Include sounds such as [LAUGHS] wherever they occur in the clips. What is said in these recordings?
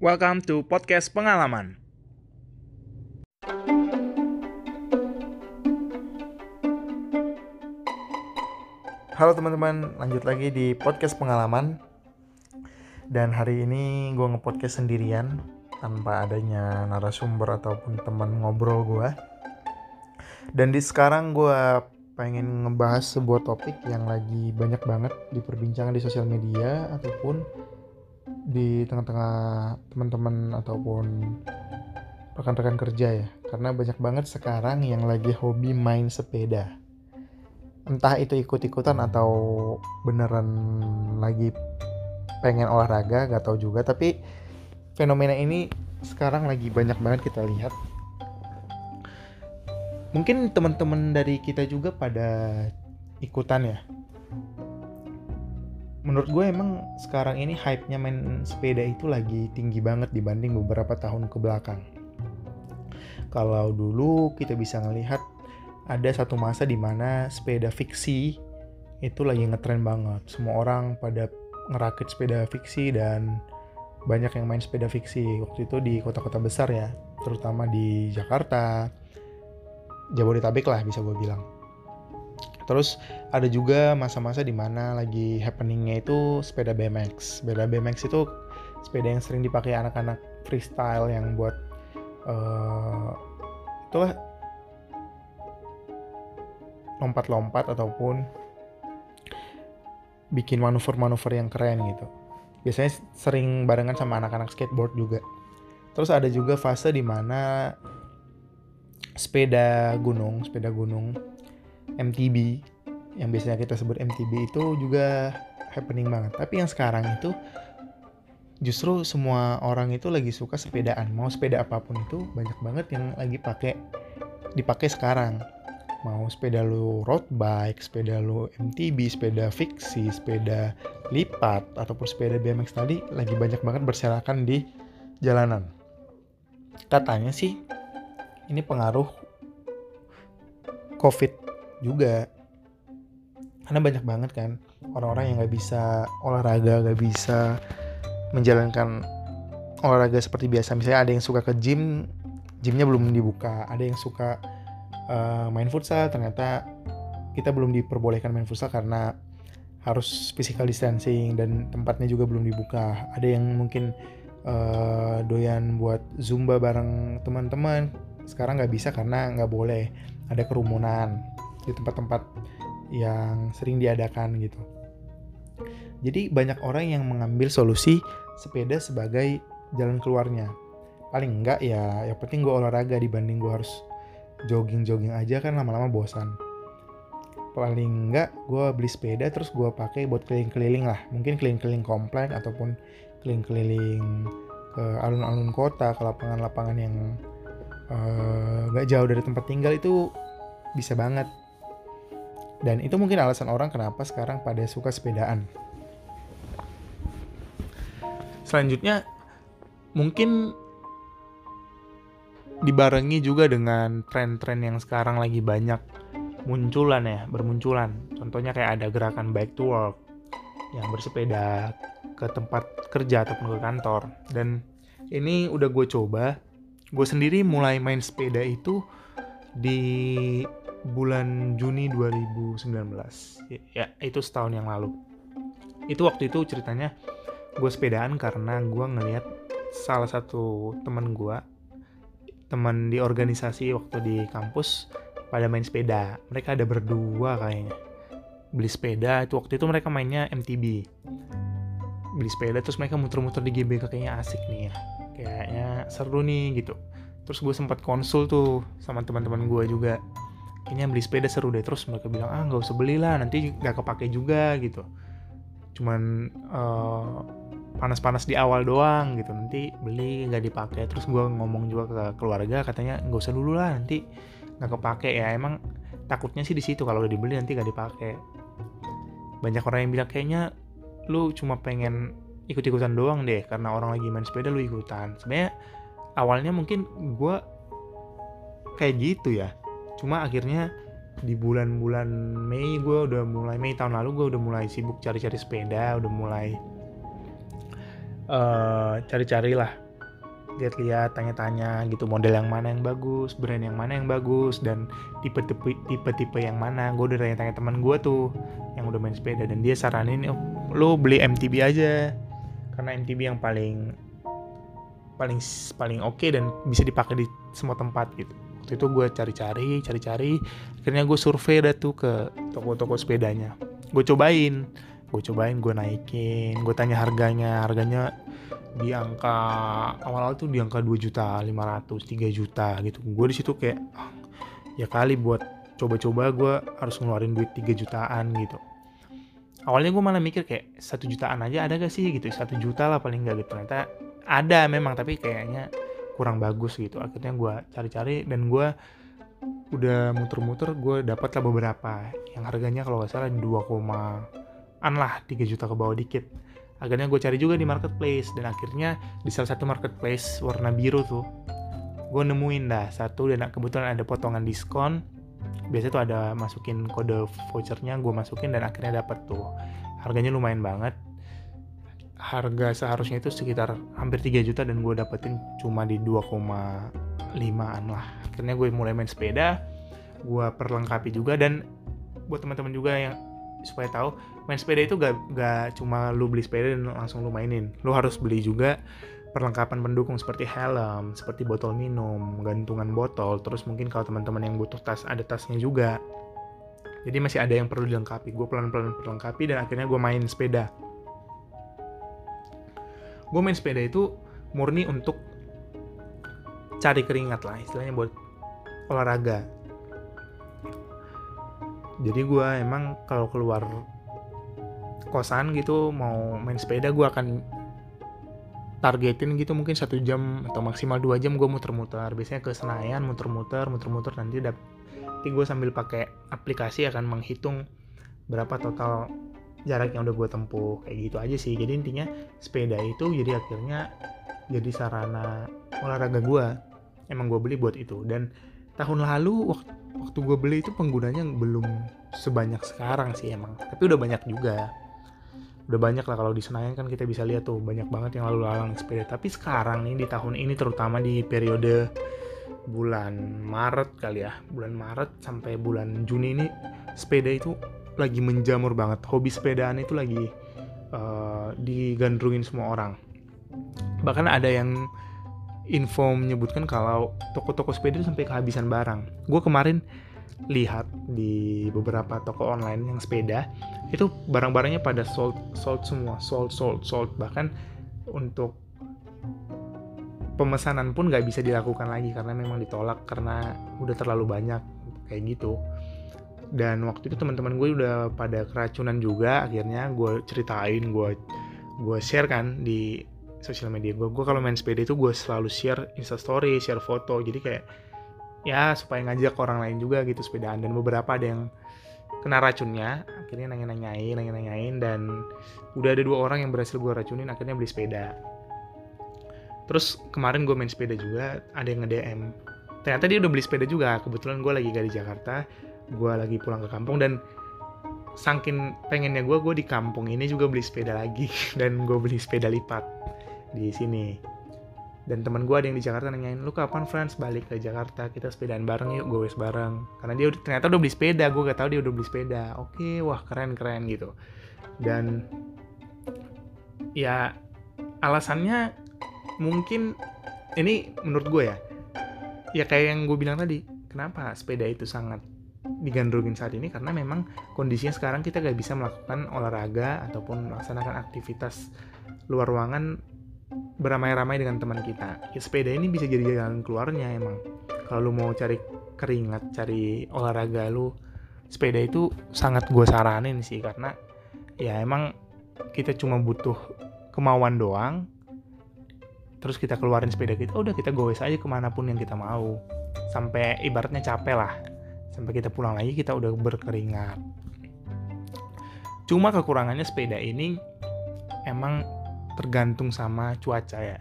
Welcome to podcast pengalaman. Halo teman-teman, lanjut lagi di podcast pengalaman. Dan hari ini gue nge-podcast sendirian tanpa adanya narasumber ataupun teman ngobrol gue. Dan di sekarang gue pengen ngebahas sebuah topik yang lagi banyak banget diperbincangkan di sosial media ataupun di tengah-tengah teman-teman ataupun rekan-rekan kerja ya. Karena banyak banget sekarang yang lagi hobi main sepeda. Entah itu ikut-ikutan atau beneran lagi pengen olahraga gak tahu juga. Tapi fenomena ini sekarang lagi banyak banget kita lihat. Mungkin teman-teman dari kita juga pada ikutan ya menurut gue emang sekarang ini hype-nya main sepeda itu lagi tinggi banget dibanding beberapa tahun ke belakang. Kalau dulu kita bisa ngelihat ada satu masa di mana sepeda fiksi itu lagi ngetren banget. Semua orang pada ngerakit sepeda fiksi dan banyak yang main sepeda fiksi. Waktu itu di kota-kota besar ya, terutama di Jakarta, Jabodetabek lah bisa gue bilang Terus ada juga masa-masa di mana lagi happeningnya itu sepeda BMX. Sepeda BMX itu sepeda yang sering dipakai anak-anak freestyle yang buat uh, itulah lompat-lompat ataupun bikin manuver-manuver yang keren gitu. Biasanya sering barengan sama anak-anak skateboard juga. Terus ada juga fase di mana sepeda gunung, sepeda gunung MTB yang biasanya kita sebut MTB itu juga happening banget. Tapi yang sekarang itu justru semua orang itu lagi suka sepedaan. Mau sepeda apa pun itu banyak banget yang lagi pakai dipakai sekarang. Mau sepeda lu road bike, sepeda lu MTB, sepeda fiksi, sepeda lipat ataupun sepeda BMX tadi lagi banyak banget berserakan di jalanan. Katanya sih ini pengaruh COVID juga. Karena banyak banget kan orang-orang yang nggak bisa olahraga nggak bisa menjalankan olahraga seperti biasa. Misalnya ada yang suka ke gym gymnya belum dibuka. Ada yang suka uh, main futsal ternyata kita belum diperbolehkan main futsal karena harus physical distancing dan tempatnya juga belum dibuka. Ada yang mungkin uh, doyan buat zumba bareng teman-teman. Sekarang nggak bisa karena nggak boleh. Ada kerumunan di tempat-tempat yang sering diadakan gitu. Jadi banyak orang yang mengambil solusi sepeda sebagai jalan keluarnya. Paling enggak ya, yang penting gue olahraga dibanding gue harus jogging-jogging aja kan lama-lama bosan. Paling enggak gue beli sepeda terus gue pakai buat keliling-keliling lah. Mungkin keliling-keliling komplek ataupun keliling-keliling ke alun-alun kota, ke lapangan-lapangan yang uh, gak jauh dari tempat tinggal itu bisa banget dan itu mungkin alasan orang kenapa sekarang pada suka sepedaan. Selanjutnya mungkin dibarengi juga dengan tren-tren yang sekarang lagi banyak munculan ya, bermunculan. Contohnya kayak ada gerakan bike to work yang bersepeda ke tempat kerja ataupun ke kantor. Dan ini udah gue coba. Gue sendiri mulai main sepeda itu di bulan Juni 2019 ya itu setahun yang lalu. Itu waktu itu ceritanya gue sepedaan karena gue ngeliat salah satu teman gue teman di organisasi waktu di kampus pada main sepeda. Mereka ada berdua kayaknya. Beli sepeda itu waktu itu mereka mainnya MTB beli sepeda terus mereka muter-muter di GBK kayaknya asik nih ya. Kayaknya seru nih gitu. Terus gue sempat konsul tuh sama teman-teman gue juga kayaknya beli sepeda seru deh. Terus mereka bilang ah nggak usah beli lah nanti nggak kepake juga gitu. Cuman uh, panas-panas di awal doang gitu. Nanti beli nggak dipakai. Terus gue ngomong juga ke keluarga katanya nggak usah dulu lah nanti nggak kepake. Ya emang takutnya sih di situ kalau udah dibeli nanti nggak dipakai. Banyak orang yang bilang kayaknya lu cuma pengen ikut-ikutan doang deh karena orang lagi main sepeda lu ikutan. Sebenarnya awalnya mungkin gue kayak gitu ya cuma akhirnya di bulan-bulan Mei gue udah mulai Mei tahun lalu gue udah mulai sibuk cari-cari sepeda udah mulai uh, cari-cari lah. Lihat-lihat tanya-tanya gitu model yang mana yang bagus brand yang mana yang bagus dan tipe-tipe tipe-tipe yang mana. Gue udah tanya-tanya teman gue tuh yang udah main sepeda dan dia saranin oh, lo beli MTB aja. Karena MTB yang paling paling paling oke okay dan bisa dipakai di semua tempat gitu waktu itu gue cari-cari cari-cari. Akhirnya gue survei dah tuh ke toko-toko sepedanya. Gue cobain gue cobain gue naikin. Gue tanya harganya harganya di angka awal-awal tuh di angka 2 juta 500 3 juta gitu. Gue di situ kayak ah, ya kali buat coba-coba gue harus ngeluarin duit 3 jutaan gitu. Awalnya gue malah mikir kayak satu jutaan aja ada gak sih? Gitu. Satu juta lah paling gak gitu. Ternyata ada memang tapi kayaknya kurang bagus gitu. Akhirnya gue cari-cari dan gue udah muter-muter gue dapat lah beberapa. Yang harganya kalau nggak salah 2, an lah 3 juta ke bawah dikit. Akhirnya gue cari juga di marketplace dan akhirnya di salah satu marketplace warna biru tuh gue nemuin dah satu dan kebetulan ada potongan diskon. Biasanya tuh ada masukin kode vouchernya gue masukin dan akhirnya dapat tuh. Harganya lumayan banget harga seharusnya itu sekitar hampir 3 juta dan gue dapetin cuma di 2,5an lah akhirnya gue mulai main sepeda gue perlengkapi juga dan buat teman-teman juga yang supaya tahu main sepeda itu gak, gak cuma lu beli sepeda dan langsung lu mainin lu harus beli juga perlengkapan pendukung seperti helm, seperti botol minum, gantungan botol, terus mungkin kalau teman-teman yang butuh tas ada tasnya juga. Jadi masih ada yang perlu dilengkapi. Gue pelan-pelan perlengkapi dan akhirnya gue main sepeda. Gue main sepeda itu murni untuk cari keringat lah, istilahnya buat olahraga. Jadi gue emang kalau keluar kosan gitu mau main sepeda gue akan targetin gitu mungkin satu jam atau maksimal dua jam gue muter-muter. Biasanya ke Senayan muter-muter muter-muter nanti dap nanti gue sambil pakai aplikasi akan menghitung berapa total jarak yang udah gue tempuh kayak gitu aja sih. Jadi intinya sepeda itu jadi akhirnya jadi sarana olahraga gue emang gue beli buat itu. Dan tahun lalu waktu waktu gue beli itu penggunanya belum sebanyak sekarang sih emang. Tapi udah banyak juga. Udah banyak lah kalau di Senayan kan kita bisa lihat tuh banyak banget yang lalu lalang sepeda. Tapi sekarang nih di tahun ini terutama di periode bulan Maret kali ya bulan Maret sampai bulan Juni ini sepeda itu lagi menjamur banget. Hobi sepedaan itu lagi uh, digandrungin semua orang. Bahkan ada yang info menyebutkan kalau toko-toko sepeda sampai kehabisan barang. Gue kemarin lihat di beberapa toko online yang sepeda itu barang-barangnya pada sold sold semua. Sold sold sold. Bahkan untuk pemesanan pun nggak bisa dilakukan lagi karena memang ditolak karena udah terlalu banyak kayak gitu dan waktu itu teman-teman gue udah pada keracunan juga akhirnya gue ceritain gue gue share kan di sosial media gue. Gue kalau main sepeda itu gue selalu share instastory share foto. Jadi kayak ya supaya ngajak orang lain juga gitu sepedaan. Dan beberapa ada yang kena racunnya akhirnya nanya-nanyain nanya-nanyain. Dan udah ada dua orang yang berhasil gue racunin akhirnya beli sepeda. Terus kemarin gue main sepeda juga ada yang nge-DM ternyata dia udah beli sepeda juga. Kebetulan gue lagi gak di Jakarta gue lagi pulang ke kampung dan saking pengennya gue gue di kampung ini juga beli sepeda lagi [LAUGHS] dan gue beli sepeda lipat di sini. Dan teman gue ada yang di Jakarta nanyain lu kapan Frans? Balik ke Jakarta kita sepedaan bareng yuk gue wes bareng. Karena dia ternyata udah beli sepeda gue gak tahu dia udah beli sepeda. Oke wah keren keren gitu. Dan ya alasannya mungkin ini menurut gue ya. Ya kayak yang gue bilang tadi kenapa sepeda itu sangat digandrungin saat ini karena memang kondisinya sekarang kita gak bisa melakukan olahraga ataupun melaksanakan aktivitas luar ruangan beramai-ramai dengan teman kita. Ya, sepeda ini bisa jadi jalan keluarnya emang. Kalau lu mau cari keringat cari olahraga lu sepeda itu sangat gue saranin sih karena ya emang kita cuma butuh kemauan doang terus kita keluarin sepeda kita udah kita goes aja ke mana pun yang kita mau. Sampai ibaratnya capek lah sampai kita pulang lagi kita udah berkeringat. Cuma kekurangannya sepeda ini emang tergantung sama cuaca ya.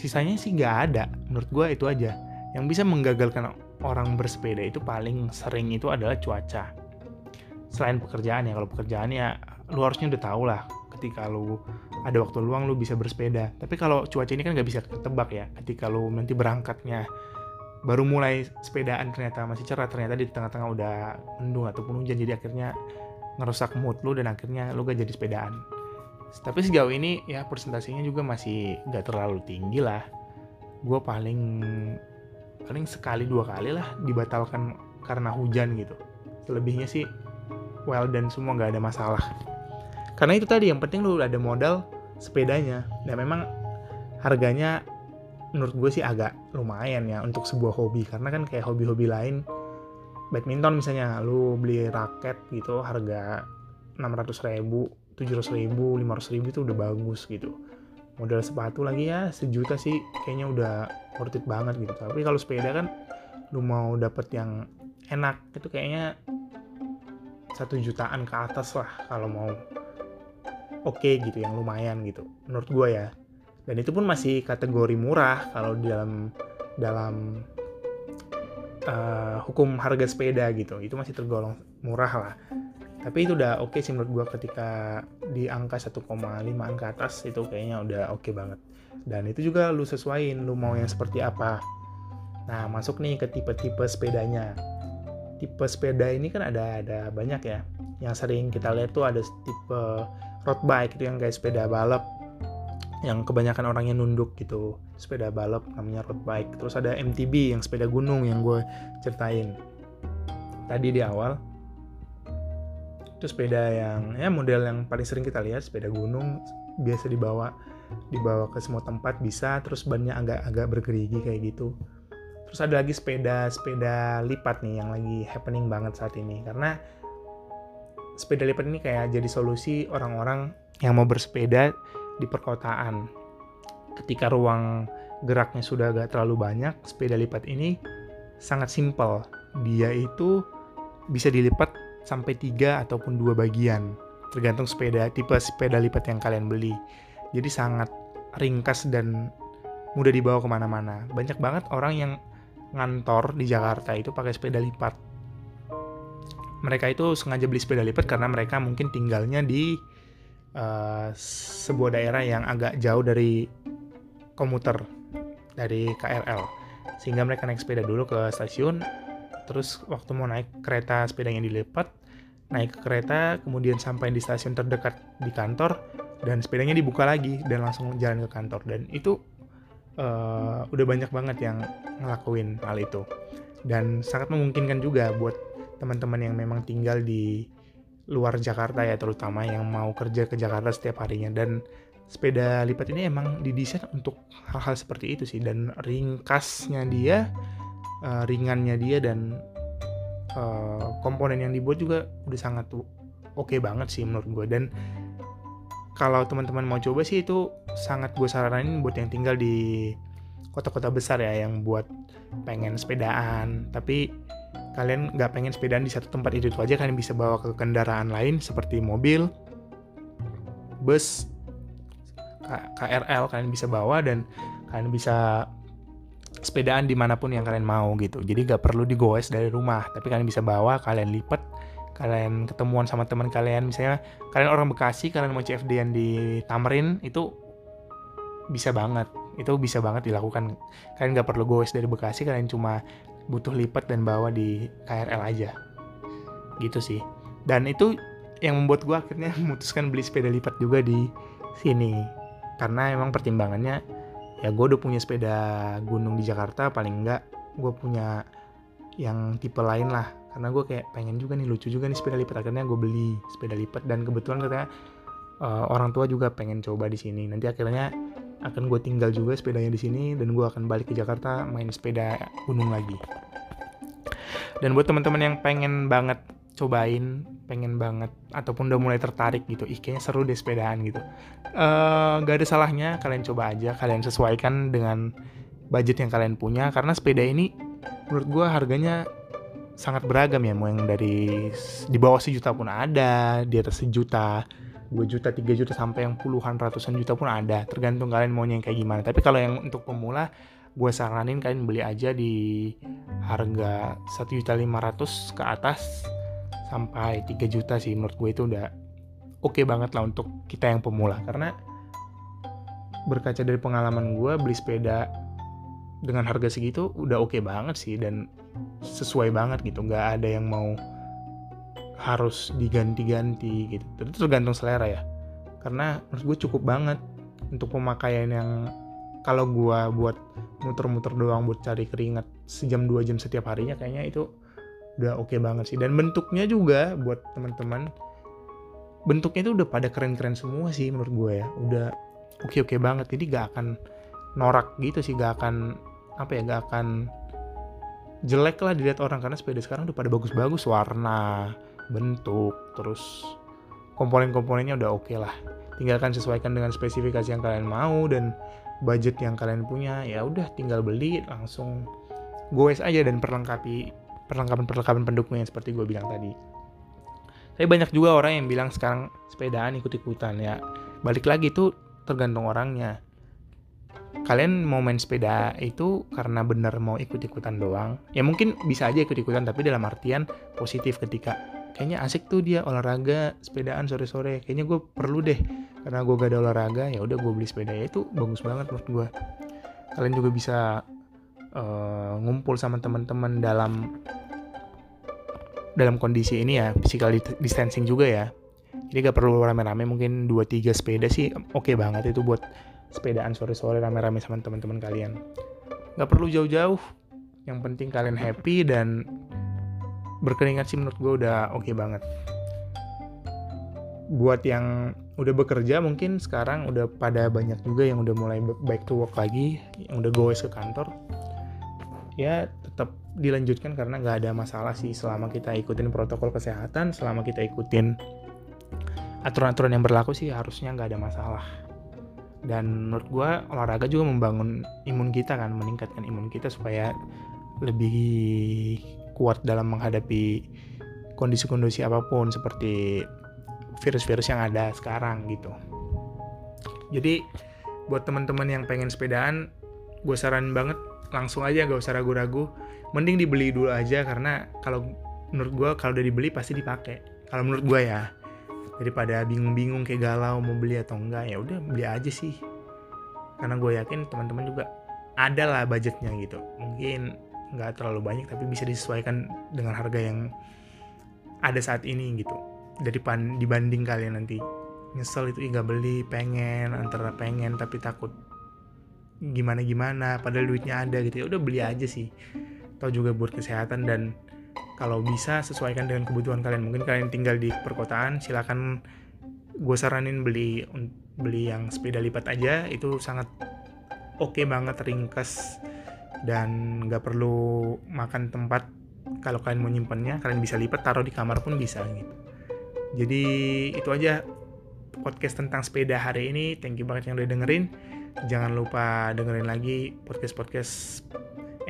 Sisanya sih nggak ada menurut gue itu aja. Yang bisa menggagalkan orang bersepeda itu paling sering itu adalah cuaca. Selain pekerjaan ya kalau pekerjaan ya lu harusnya udah tau lah ketika lu ada waktu luang lu bisa bersepeda. Tapi kalau cuaca ini kan nggak bisa ketebak ya ketika lu nanti berangkatnya baru mulai sepedaan ternyata masih cerah ternyata di tengah-tengah udah mendung ataupun hujan jadi akhirnya ngerusak mood lu dan akhirnya lu gak jadi sepedaan. Tapi sejauh ini ya persentasenya juga masih gak terlalu tinggi lah. Gue paling paling sekali dua kali lah dibatalkan karena hujan gitu. Selebihnya sih well dan semua gak ada masalah. Karena itu tadi yang penting lu ada modal sepedanya. Dan memang harganya menurut gue sih agak lumayan ya untuk sebuah hobi. Karena kan kayak hobi-hobi lain badminton misalnya lu beli raket gitu harga 600 ribu 700 ribu 500 ribu itu udah bagus gitu. Modal sepatu lagi ya sejuta sih kayaknya udah worth it banget gitu. Tapi kalau sepeda kan lu mau dapet yang enak itu kayaknya satu jutaan ke atas lah kalau mau oke okay gitu yang lumayan gitu. Menurut gue ya dan itu pun masih kategori murah kalau di dalam dalam uh, hukum harga sepeda gitu. Itu masih tergolong murah lah. Tapi itu udah oke okay sih menurut gue ketika di angka 1,5 ke atas itu kayaknya udah oke okay banget. Dan itu juga lu sesuaiin lu mau yang seperti apa. Nah masuk nih ke tipe-tipe sepedanya. Tipe sepeda ini kan ada ada banyak ya. Yang sering kita lihat tuh ada tipe road bike itu yang kayak sepeda balap yang kebanyakan orangnya nunduk gitu. Sepeda balap namanya road bike. Terus ada MTB yang sepeda gunung yang gue ceritain. Tadi di awal itu sepeda yang ya model yang paling sering kita lihat sepeda gunung biasa dibawa dibawa ke semua tempat bisa terus bannya agak-agak bergerigi kayak gitu. Terus ada lagi sepeda sepeda lipat nih yang lagi happening banget saat ini. Karena sepeda lipat ini kayak jadi solusi orang-orang yang mau bersepeda di perkotaan. Ketika ruang geraknya sudah agak terlalu banyak, sepeda lipat ini sangat simpel. Dia itu bisa dilipat sampai tiga ataupun dua bagian, tergantung sepeda tipe sepeda lipat yang kalian beli. Jadi sangat ringkas dan mudah dibawa ke mana-mana. Banyak banget orang yang ngantor di Jakarta itu pakai sepeda lipat. Mereka itu sengaja beli sepeda lipat karena mereka mungkin tinggalnya di uh, sebuah daerah yang agak jauh dari komuter dari KRL sehingga mereka naik sepeda dulu ke stasiun terus waktu mau naik kereta sepeda yang dilipat naik ke kereta kemudian sampai di stasiun terdekat di kantor dan sepedanya dibuka lagi dan langsung jalan ke kantor. Dan itu uh, udah banyak banget yang ngelakuin hal itu. Dan sangat memungkinkan juga buat teman-teman yang memang tinggal di luar Jakarta ya terutama yang mau kerja ke Jakarta setiap harinya. Dan sepeda lipat ini emang didesain untuk hal-hal seperti itu sih. Dan ringkasnya dia uh, ringannya dia dan uh, komponen yang dibuat juga udah sangat oke okay banget sih menurut gue dan kalau teman-teman mau coba sih itu sangat gue saranin buat yang tinggal di kota-kota besar ya yang buat pengen sepedaan. Tapi kalian nggak pengen sepedaan di satu tempat itu, itu aja kalian bisa bawa ke kendaraan lain seperti mobil bus KRL kalian bisa bawa dan kalian bisa sepedaan di mana pun yang kalian mau gitu. Jadi nggak perlu digoes dari rumah tapi kalian bisa bawa kalian lipat kalian ketemuan sama teman kalian. Misalnya kalian orang Bekasi kalian mau CFD yang di Tamrin itu bisa banget. Itu bisa banget dilakukan. Kalian nggak perlu goes dari Bekasi kalian cuma butuh lipat dan bawa di KRL aja. Gitu sih. Dan itu yang membuat gue akhirnya [LAUGHS] memutuskan beli sepeda lipat juga di sini. Karena emang pertimbangannya ya gue udah punya sepeda gunung di Jakarta paling enggak gue punya yang tipe lain lah. Karena gue kayak pengen juga nih lucu juga nih sepeda lipat. Akhirnya gue beli sepeda lipat dan kebetulan katanya uh, orang tua juga pengen coba di sini. Nanti akhirnya akan gue tinggal juga sepedanya di sini dan gue akan balik ke Jakarta main sepeda gunung lagi. Dan buat teman-teman yang pengen banget cobain, pengen banget ataupun udah mulai tertarik gitu, ih kayaknya seru deh sepedaan gitu. Uh, gak ada salahnya kalian coba aja, kalian sesuaikan dengan budget yang kalian punya karena sepeda ini menurut gue harganya sangat beragam ya, mau yang dari di bawah sejuta pun ada, di atas sejuta 2 juta, 3 juta sampai yang puluhan ratusan juta pun ada. Tergantung kalian maunya yang kayak gimana. Tapi kalau yang untuk pemula, gue saranin kalian beli aja di harga 1 juta 500 ke atas sampai 3 juta sih menurut gue itu udah oke okay banget lah untuk kita yang pemula karena berkaca dari pengalaman gue beli sepeda dengan harga segitu udah oke okay banget sih dan sesuai banget gitu nggak ada yang mau harus diganti-ganti gitu. Itu tergantung selera ya. Karena menurut gue cukup banget untuk pemakaian yang kalau gue buat muter-muter doang buat cari keringat sejam dua jam setiap harinya kayaknya itu udah oke okay banget sih. Dan bentuknya juga buat teman-teman bentuknya itu udah pada keren-keren semua sih menurut gue ya. Udah oke-oke banget. Jadi gak akan norak gitu sih gak akan apa ya gak akan jelek lah dilihat orang. Karena sepeda sekarang udah pada bagus-bagus warna bentuk terus komponen-komponennya udah oke okay lah. Tinggalkan sesuaikan dengan spesifikasi yang kalian mau dan budget yang kalian punya ya udah tinggal beli langsung goes aja dan perlengkapi perlengkapan-perlengkapan pendukungnya seperti gue bilang tadi. Tapi banyak juga orang yang bilang sekarang sepedaan ikut-ikutan ya. Balik lagi tuh tergantung orangnya. Kalian mau main sepeda itu karena bener mau ikut-ikutan doang. Ya mungkin bisa aja ikut-ikutan tapi dalam artian positif ketika kayaknya asik tuh dia olahraga sepedaan sore-sore. Kayaknya gue perlu deh. Karena gue gak ada olahraga ya udah gue beli sepeda. Ya itu bagus banget menurut gue kalian juga bisa uh, ngumpul sama teman-teman dalam dalam kondisi ini ya physical distancing juga ya. Jadi gak perlu rame-rame mungkin 2-3 sepeda sih oke okay banget itu buat sepedaan sore-sore rame-rame sama teman-teman kalian. Gak perlu jauh-jauh. Yang penting kalian happy dan berkeringat sih menurut gue udah oke okay banget. Buat yang udah bekerja mungkin sekarang udah pada banyak juga yang udah mulai back to work lagi yang udah goes ke kantor ya tetap dilanjutkan karena nggak ada masalah sih selama kita ikutin protokol kesehatan selama kita ikutin aturan-aturan yang berlaku sih harusnya nggak ada masalah. Dan menurut gue olahraga juga membangun imun kita kan meningkatkan imun kita supaya lebih kuat dalam menghadapi kondisi-kondisi apa pun seperti virus-virus yang ada sekarang gitu. Jadi buat teman-teman yang pengen sepedaan gue saran banget langsung aja gak usah ragu-ragu. Mending dibeli dulu aja karena kalau menurut gue kalau udah dibeli pasti dipakai. Kalau menurut gue ya daripada bingung-bingung kayak galau mau beli atau enggak ya udah beli aja sih. Karena gue yakin teman-teman juga ada lah budgetnya gitu. Mungkin nggak terlalu banyak tapi bisa disesuaikan dengan harga yang ada saat ini gitu. Daripada dibanding kalian nanti. Nyesel itu nggak beli pengen antara pengen tapi takut gimana gimana padahal duitnya ada gitu. Ya udah beli aja sih. Atau juga buat kesehatan dan kalau bisa sesuaikan dengan kebutuhan kalian. Mungkin kalian tinggal di perkotaan silakan gue saranin beli beli yang sepeda lipat aja. Itu sangat oke okay banget ringkas dan nggak perlu makan tempat kalau kalian mau nyimpannya kalian bisa lipat taruh di kamar pun bisa gitu jadi itu aja podcast tentang sepeda hari ini thank you banget yang udah dengerin jangan lupa dengerin lagi podcast-podcast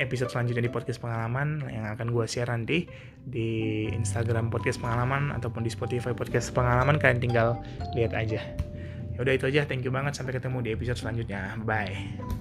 episode selanjutnya di podcast pengalaman yang akan gue share nanti di Instagram podcast pengalaman ataupun di Spotify podcast pengalaman kalian tinggal lihat aja. Ya udah itu aja, thank you banget sampai ketemu di episode selanjutnya. Bye.